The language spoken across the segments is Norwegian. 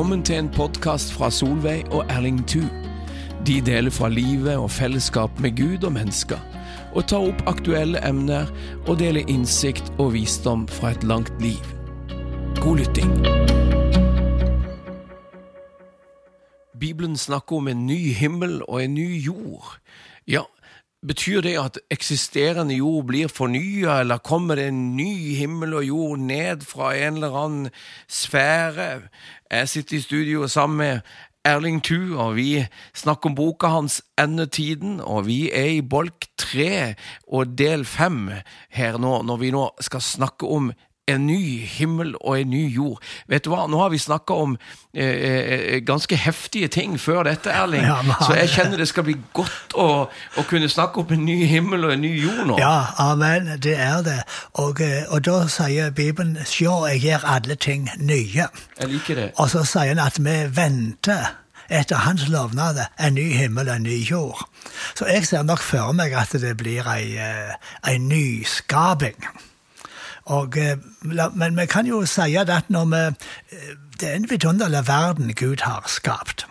Velkommen til en podkast fra Solveig og Erling Thu. De deler fra livet og fellesskap med Gud og mennesker, og tar opp aktuelle emner og deler innsikt og visdom fra et langt liv. God lytting. Bibelen snakker om en ny himmel og en ny jord. Ja, Betyr det at eksisterende jord blir fornya, eller kommer det en ny himmel og jord ned fra en eller annen sfære? Jeg sitter i studio sammen med Erling Thu, og vi snakker om boka hans Endetiden, og vi er i bolk tre og del fem her nå, når vi nå skal snakke om en ny himmel og en ny jord. Vet du hva, Nå har vi snakka om eh, eh, ganske heftige ting før dette, Erling. Ja, så jeg kjenner det skal bli godt å, å, kunne snakke om en ny himmel og en ny jord nå. Ja, amen. Det er det. Og, eh, og da sier Bibelen 'sjå, jeg gjør alle ting nye'. Jeg liker det. Og så sier han at vi venter etter hans lovnade en ny himmel og en ny jord. Så jeg ser nok for meg at det blir ei, eh, ei nyskaping. Og, eh, men vi kan jo si at når vi eh, Det er en vidunderlig verden Gud har skapt.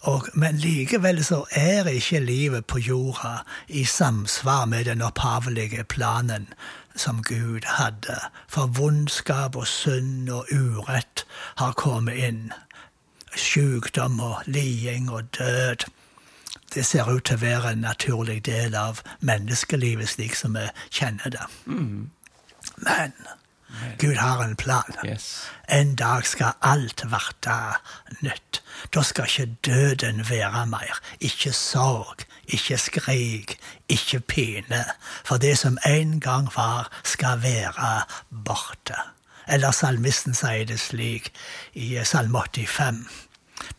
Og, men likevel så er ikke livet på jorda i samsvar med den opphavelige planen som Gud hadde. For vondskap og synd og urett har kommet inn. Sykdom og liding og død. Det ser ut til å være en naturlig del av menneskelivet slik som vi kjenner det. Mm. Men Gud har en plan. Yes. En dag skal alt verte nytt. Da skal ikke døden være mer. Ikke sorg, ikke skrik, ikke pine. For det som en gang var, skal være borte. Eller salmisten sier det slik i Salme 85.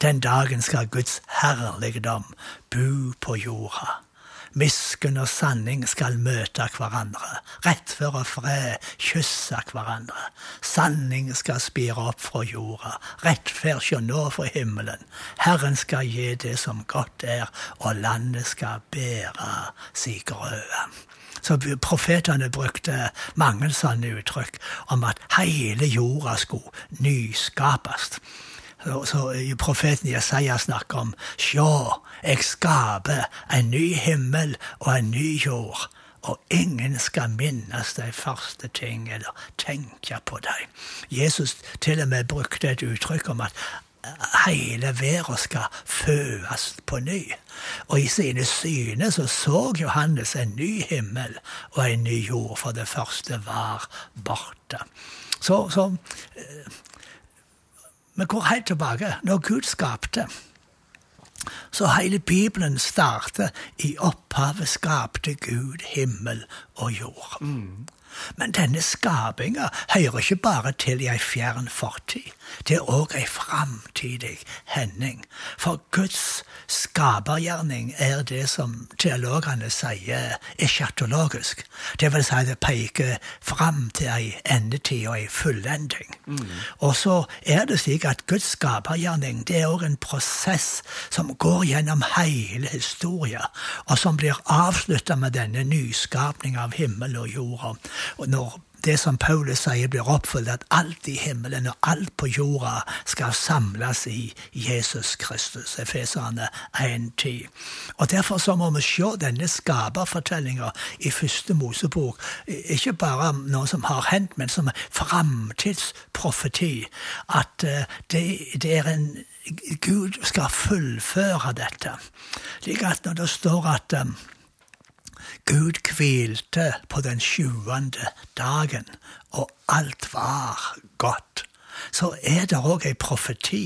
Den dagen skal Guds herligdom bo på jorda. Miskunn og sanning skal møte hverandre. Rettfør og fred kysse hverandre. Sanning skal spire opp fra jorda. Rettferd sjå nå fra himmelen. Herren skal gi det som godt er, og landet skal bære si grøde. Så profetene brukte mange sånne uttrykk om at hele jorda skulle nyskapes. Så profeten Jesaja snakker om Sjå, jeg skaper en ny himmel og en ny jord, og ingen skal minnes de første ting eller tenke på dem. Jesus til og med brukte et uttrykk om at hele verden skal fødes på ny. Og i sine syne så så Johannes en ny himmel og en ny jord, for det første var borte. Så, så vi går helt tilbake. Når Gud skapte, så hele Bibelen starter i opphavet skapte Gud himmel og jord. Mm. Men denne skapinga hører ikke bare til i ei fjern fortid. Det er òg ei framtidig hending. For Guds skapergjerning er det som teologene sier eschatologisk. Det vil si det peker fram til ei endetid og ei fullending. Mm. Og så er det slik at Guds skapergjerning det er òg en prosess som går gjennom hele historien, og som blir avslutta med denne nyskapning av himmel og jorda. Og når det som Paulus sier, blir oppfylt, at alt i himmelen og alt på jorda skal samles i Jesus Kristus. Efeserne 1.10. Og Derfor så må vi se denne skaperfortellinga i første Mosebok ikke bare noe som har hendt, men som framtidsprofeti. At eh, det, det er en Gud skal fullføre dette. Slik at når det står at um, Gud hvilte på den sjuende dagen, og alt var godt. Så er det òg ei profeti.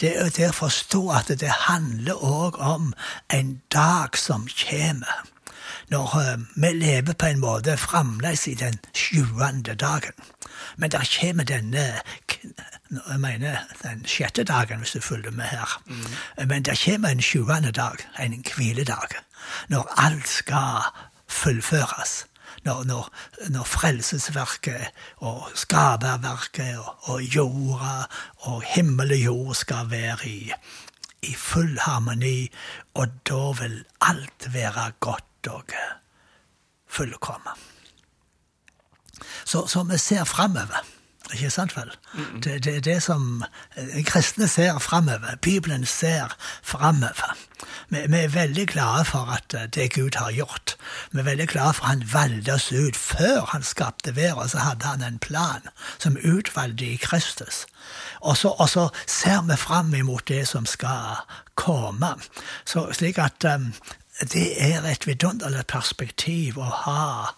Det er det å forstå at det handler òg om en dag som kommer. Når uh, vi lever på en måte fremdeles i den sjuende dagen. Men der kommer denne jeg mener den sjette dagen, hvis du følger med her. Mm. Men det kommer en sjuende dag, en hviledag når alt skal fullføres. Når, når, når frelsesverket og skaperverket og, og, jorda og himmel og jord skal være i, i full harmoni, og da vil alt være godt og fullkomment. Så, så vi ser framover. Ikke sant vel? Det, det er det som eh, kristne ser framover. Bibelen ser framover. Vi, vi er veldig glade for at eh, det Gud har gjort. Vi er veldig glade for at han valgte oss ut. Før han skapte verden, så hadde han en plan som utvalgte i Kristus. Og så, og så ser vi fram imot det som skal komme. Så, slik at um, det er et vidunderlig perspektiv å ha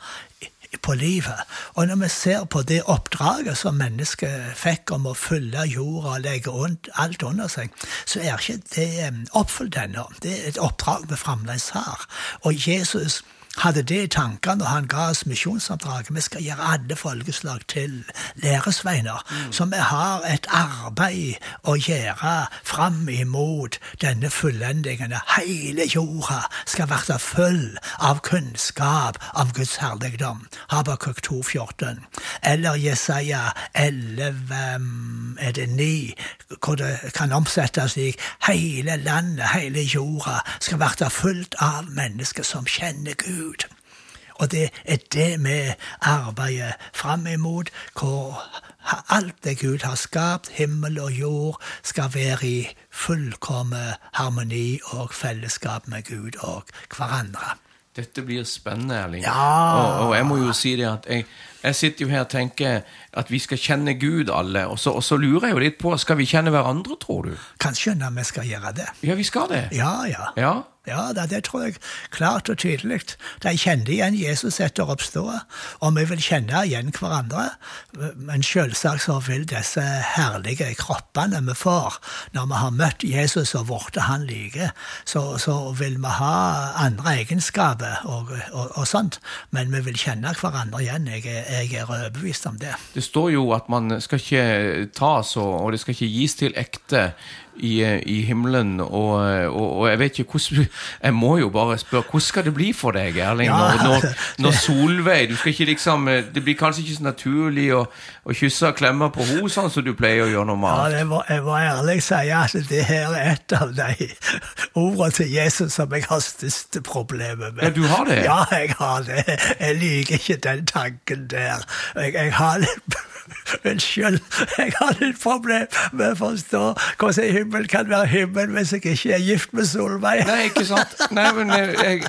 på livet. Og når vi ser på det oppdraget som mennesket fikk om å fylle jorda og legge alt under seg, så er ikke det um, oppfylt ennå. Det er et oppdrag vi fremdeles har. Og Jesus hadde det i tankene når han ga oss misjonsoppdraget. Vi skal gjøre alle folkeslag til læresveiner. Mm. Så vi har et arbeid å gjøre fram imot denne fullendingen. Hele jorda skal være full av kunnskap om Guds herligdom. Habakuk 2,14. Eller Jesaja 11, er det 9, hvor det kan omsettes slik hele landet, hele jorda, skal være fullt av mennesker som kjenner Gud. Gud. Og det er det vi arbeider fram imot, hvor alt det Gud har skapt, himmel og jord, skal være i fullkommen harmoni og fellesskap med Gud og hverandre. Dette blir spennende, Erling. Ja. Og, og, jeg må jo si det at jeg, jeg, sitter jo her og tenker at vi skal kjenne Gud alle. Og så, og så, lurer jeg jo litt på skal vi kjenne hverandre, tror du? Kanskje når vi skal gjøre det. Ja, vi skal det. Ja, ja. ja. Ja, det tror jeg klart og tydelig. De kjente igjen Jesus etter oppståa, og vi vil kjenne igjen hverandre. Men selvsagt så vil disse herlige kroppene vi får, når vi har møtt Jesus og blitt han like, så, så, vil vi ha andre egenskaper og, og, og, sånt. Men vi vil kjenne hverandre igjen. Jeg, jeg er overbevist om det. Det står jo at man skal ikke tas, og det skal ikke gis til ekte i, i himmelen. Og, og, og, jeg vet ikke hvordan Jeg må jo bare spørre, hvordan skal det bli for deg, Erling? Når, når, når Solveig du skal ikke liksom, Det blir kanskje ikke så naturlig å, å kysse og klemme på henne sånn som du pleier å gjøre normalt? Ja, må, jeg må ærlig si at det her er et av de ordene til Jesus som jeg har største problemer med. Ja, du har det? Ja, jeg har det. Jeg liker ikke den tanken der. Jeg, jeg har litt Unnskyld, jeg har litt problem med å forstå hvordan himmel kan være himmel hvis jeg ikke er gift med Solveig. Nei, ikke sant. Nei, men jeg,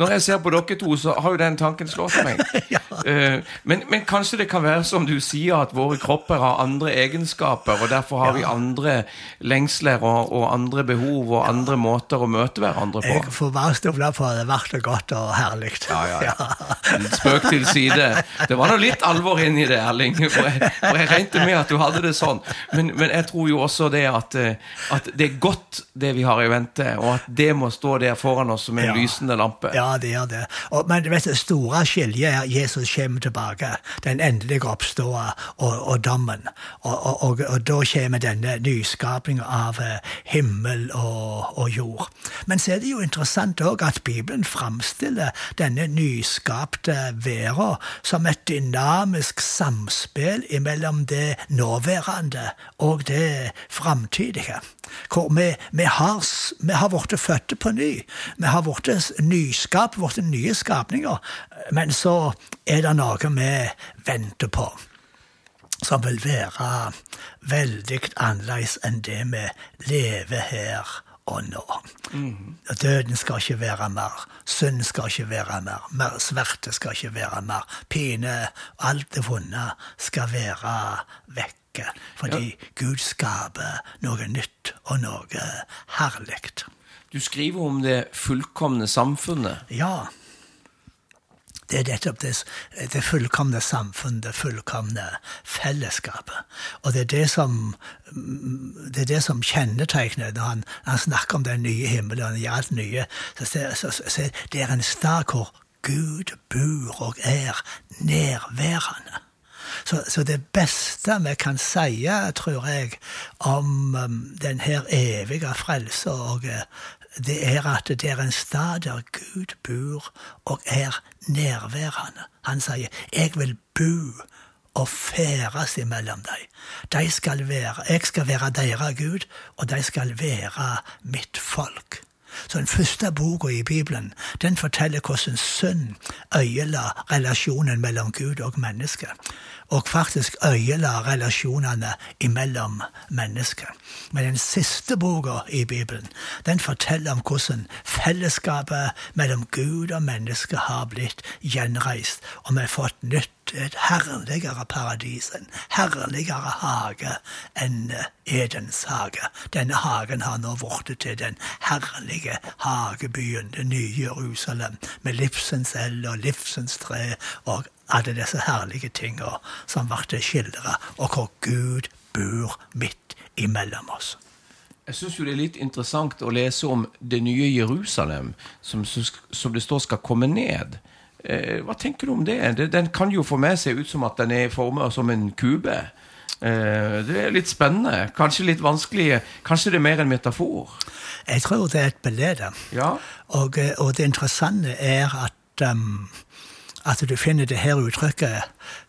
Når jeg ser på dere to, så har jo den tanken slått meg. ja. Uh, men, men, kanskje det kan være som du sier, at våre kropper har andre egenskaper, og derfor har ja. vi andre lengsler og, og, andre behov og andre måter å møte hverandre på. Jeg får bare stole på det ble godt og herlig. Ja, ja, ja. Spøk til side. Det var da litt alvor inni det, Erling. For jeg, for jeg regnet med at du hadde det sånn. Men, men jeg tror jo også det at, eh, at, det er godt, det vi har i vente, og at det må stå der foran oss som en lysende lampe. Ja, det gjør det. Og, men vet, det store skiljet er Jesus kommer tilbake. Den endelige oppståa og, og, dommen. Og, og, da kommer denne nyskapinga av eh, himmel og, jord. Men så er det jo interessant òg at Bibelen framstiller denne nyskapte verden som et dynamisk samspill mellom det nåværende og det framtidige. Hvor vi, vi, har, vi har blitt født på ny. Vi har blitt nyskap, blitt nye skapninger. Men så er det noe vi venter på som vil være veldig annerledes enn det vi lever her og nå. Mm. Døden skal ikke være mer. Synd skal ikke være mer. mer sverte skal ikke være mer. Pine, og alt det vonde skal være vekke. Fordi ja. Gud skaper noe nytt og noe herlig. Du skriver om det fullkomne samfunnet. Ja. Det er nettopp det, det fullkomne samfunnet, det fullkomne fellesskapet. Og det er det som, det er det som kjennetegner når han, han, snakker om den nye himmelen og alt nye. Så, så, så, det er en sted hvor Gud bor og er nærværende. Så, så, det beste vi kan si, tror jeg, om um, den her evige frelse og det er at det er en stad der Gud bor og er nærværende. Han sier 'Jeg vil bo og ferdes imellom deg'. De skal være, jeg skal være deres Gud, og de skal være mitt folk. Så den første boka i Bibelen den forteller hvordan synd øyela relasjonen mellom Gud og menneske. Og faktisk øyela relasjonene imellom mennesker. Men den siste boka i Bibelen den forteller om hvordan fellesskapet mellom Gud og mennesket har blitt gjenreist, og vi har fått nytt et herligere paradis, en herligere hage enn Edens hage. Denne hagen har nå blitt til den herlige hagebyen, det nye Jerusalem, med livsens eld og livsens tre og alle disse herlige tinga som ble skildra, og hvor Gud bor midt imellom oss. Jeg syns det er litt interessant å lese om det nye Jerusalem, som, som det står skal komme ned. Eh, hva tenker du om det? Den kan jo for meg se ut som at den er formet som en kube. Eh, det er litt spennende. Kanskje litt vanskelig. Kanskje det er mer en metafor? Jeg tror det er et bilde. Ja. Og, eh, og, det interessante er at um, at du finner det her uttrykket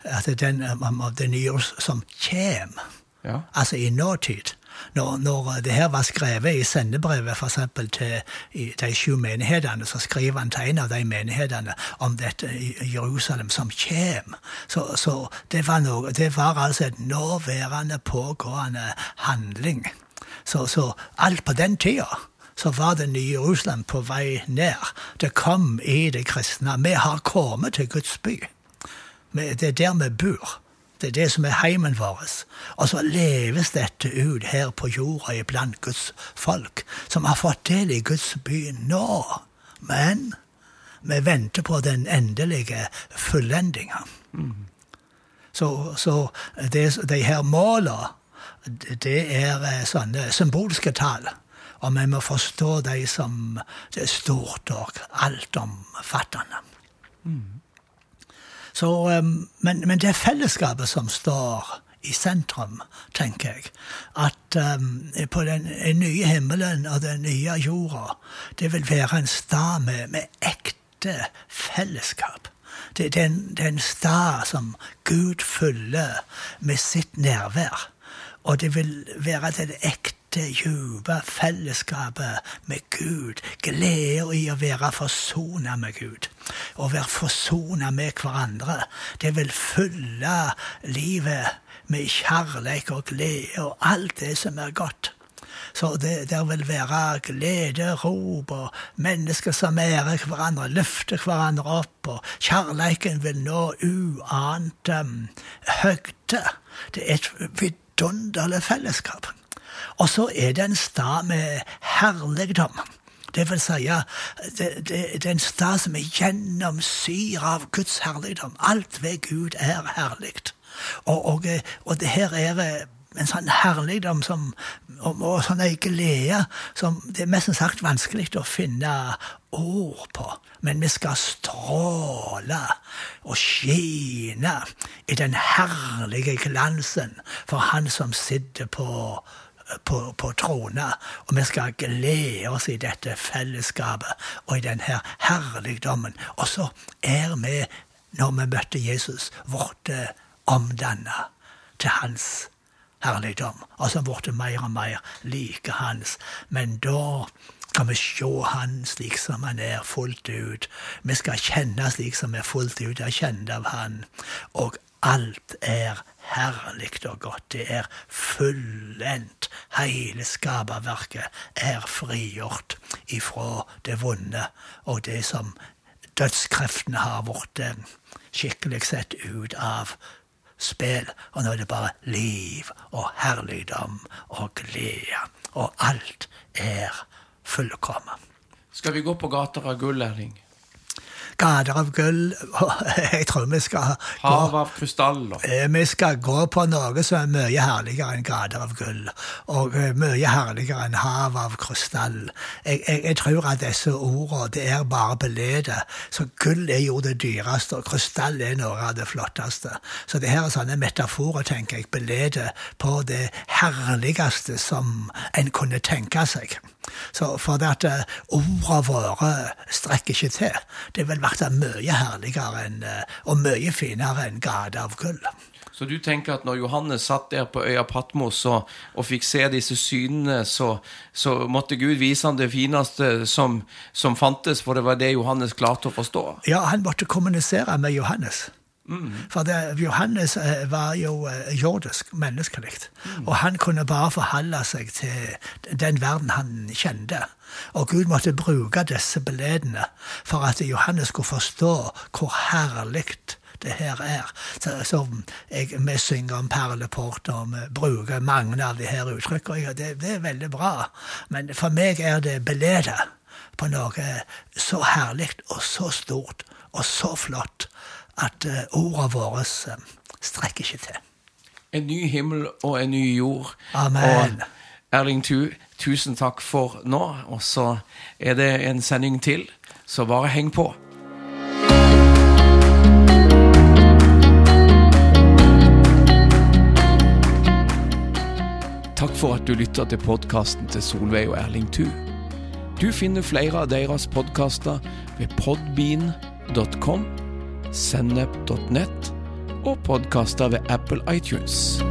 at den, um, det nye som kjem, ja. altså i nåtid når, når, det her var skrevet i sendebrevet for eksempel, til de sju menighetene, så skriver han til en av de menighetene om dette i Jerusalem som kjem. Så, så det, var noe, det var altså et nåværende, pågående handling. Så, så alt på den tida så var det nye Jerusalem på vei ned. Det kom i det kristne. Vi har kommet til Guds by. Det er der vi bor. Det er det som er heimen vår. Og så leves dette ut her på jorda iblant Guds folk, som har fått del i Guds by nå. Men vi venter på den endelige fullendinga. Mm. Så, så det, de her måla, det er eh, sånne symbolske tall. Og vi må forstå de som det er stort og altomfattende. Mm. Så, um, men, men, det er fellesskapet som står i sentrum, tenker jeg. At um, på den nye himmelen og den nye jorda, det vil være en stad med, med ekte fellesskap. Det, det, er en, det er en stad som Gud fyller med sitt nærvær. Og det vil være den ekte dette dype fellesskapet med Gud, glede i å være forsona med Gud, å være forsona med hverandre, det vil fylle livet med kjærlighet og glede og alt det som er godt. Så det, det vil være glede, rop og mennesker som ærer hverandre, løfter hverandre opp, og kjærleiken vil nå uant um, høgde. Det er et vidunderlig fellesskap. Og så er det en stad med herligdom. Det vil si, det, det, det er en stad som er gjennomsyra av Guds herligdom. Alt ved Gud er herlig. Og, og, og, det her er en sånn herligdom som, og, og sånn ei glede som det er mest sagt vanskelig å finne ord på. Men vi skal stråle og skine i den herlige glansen for Han som sitter på på, på trona, og vi skal glede oss i dette fellesskapet og i denne herligdommen. Og så er vi, når vi møtte Jesus, blitt omdanna til hans herligdom. Og så blitt mer og mer like hans. Men da kan vi se han slik som han er, fullt ut. Vi skal kjenne slik som vi er fullt ut er kjent av han. Og alt er herlig og godt. Det er fullendt. Hele skaperverket er frigjort ifra det vonde og det som dødskreftene har blitt eh, skikkelig sett ut av spill. Og nå er det bare liv og herligdom og glede. Og alt er fullkomment. Skal vi gå på gater av gull, Erling? gater av gull. Jeg tror vi skal gå Hav av krystaller. Eh, vi skal gå på noe som er mye herligere enn gater av gull. Og eh, mye herligere enn hav av krystall. Jeg, jeg, jeg tror at disse ordene det er bare belede. Så gull er jo det dyreste, og krystall er noe av det flotteste. Så det her er sånne metaforer, tenker jeg, belede på det herligste som en kunne tenke seg. Så for det at uh, ordene våre strekker ikke til. Det vil være mye herligere enn, uh, og mye finere enn gate av gull. Så du tenker at når Johannes satt der på øya Patmos og, og fikk se disse synene, så, så, måtte Gud vise ham det fineste som, som, fantes, for det var det Johannes klarte å forstå? Ja, han måtte kommunisere med Johannes. Mm. For det, Johannes eh, var jo eh, jordisk, menneskelig. Mm. Og han kunne bare forholde seg til den verden han kjente. Og Gud måtte bruke disse beledene for at Johannes skulle forstå hvor herlig det her er. Så, så jeg, Vi synger om perleport, og vi bruker mange av de her uttrykkene. Det, det, er veldig bra. Men for meg er det beledet på noe så herlig og så stort og så flott at uh, ordene våre uh, strekker ikke til. En ny himmel og en ny jord. Amen. Og Erling Tu, tusen takk for nå. Og så er det en sending til, så bare heng på. Takk for at du lytter til podkasten til Solveig og Erling Thu. Du finner flere av deres podkaster ved podbean.com, sennep.nett og podkaster ved Apple iTunes.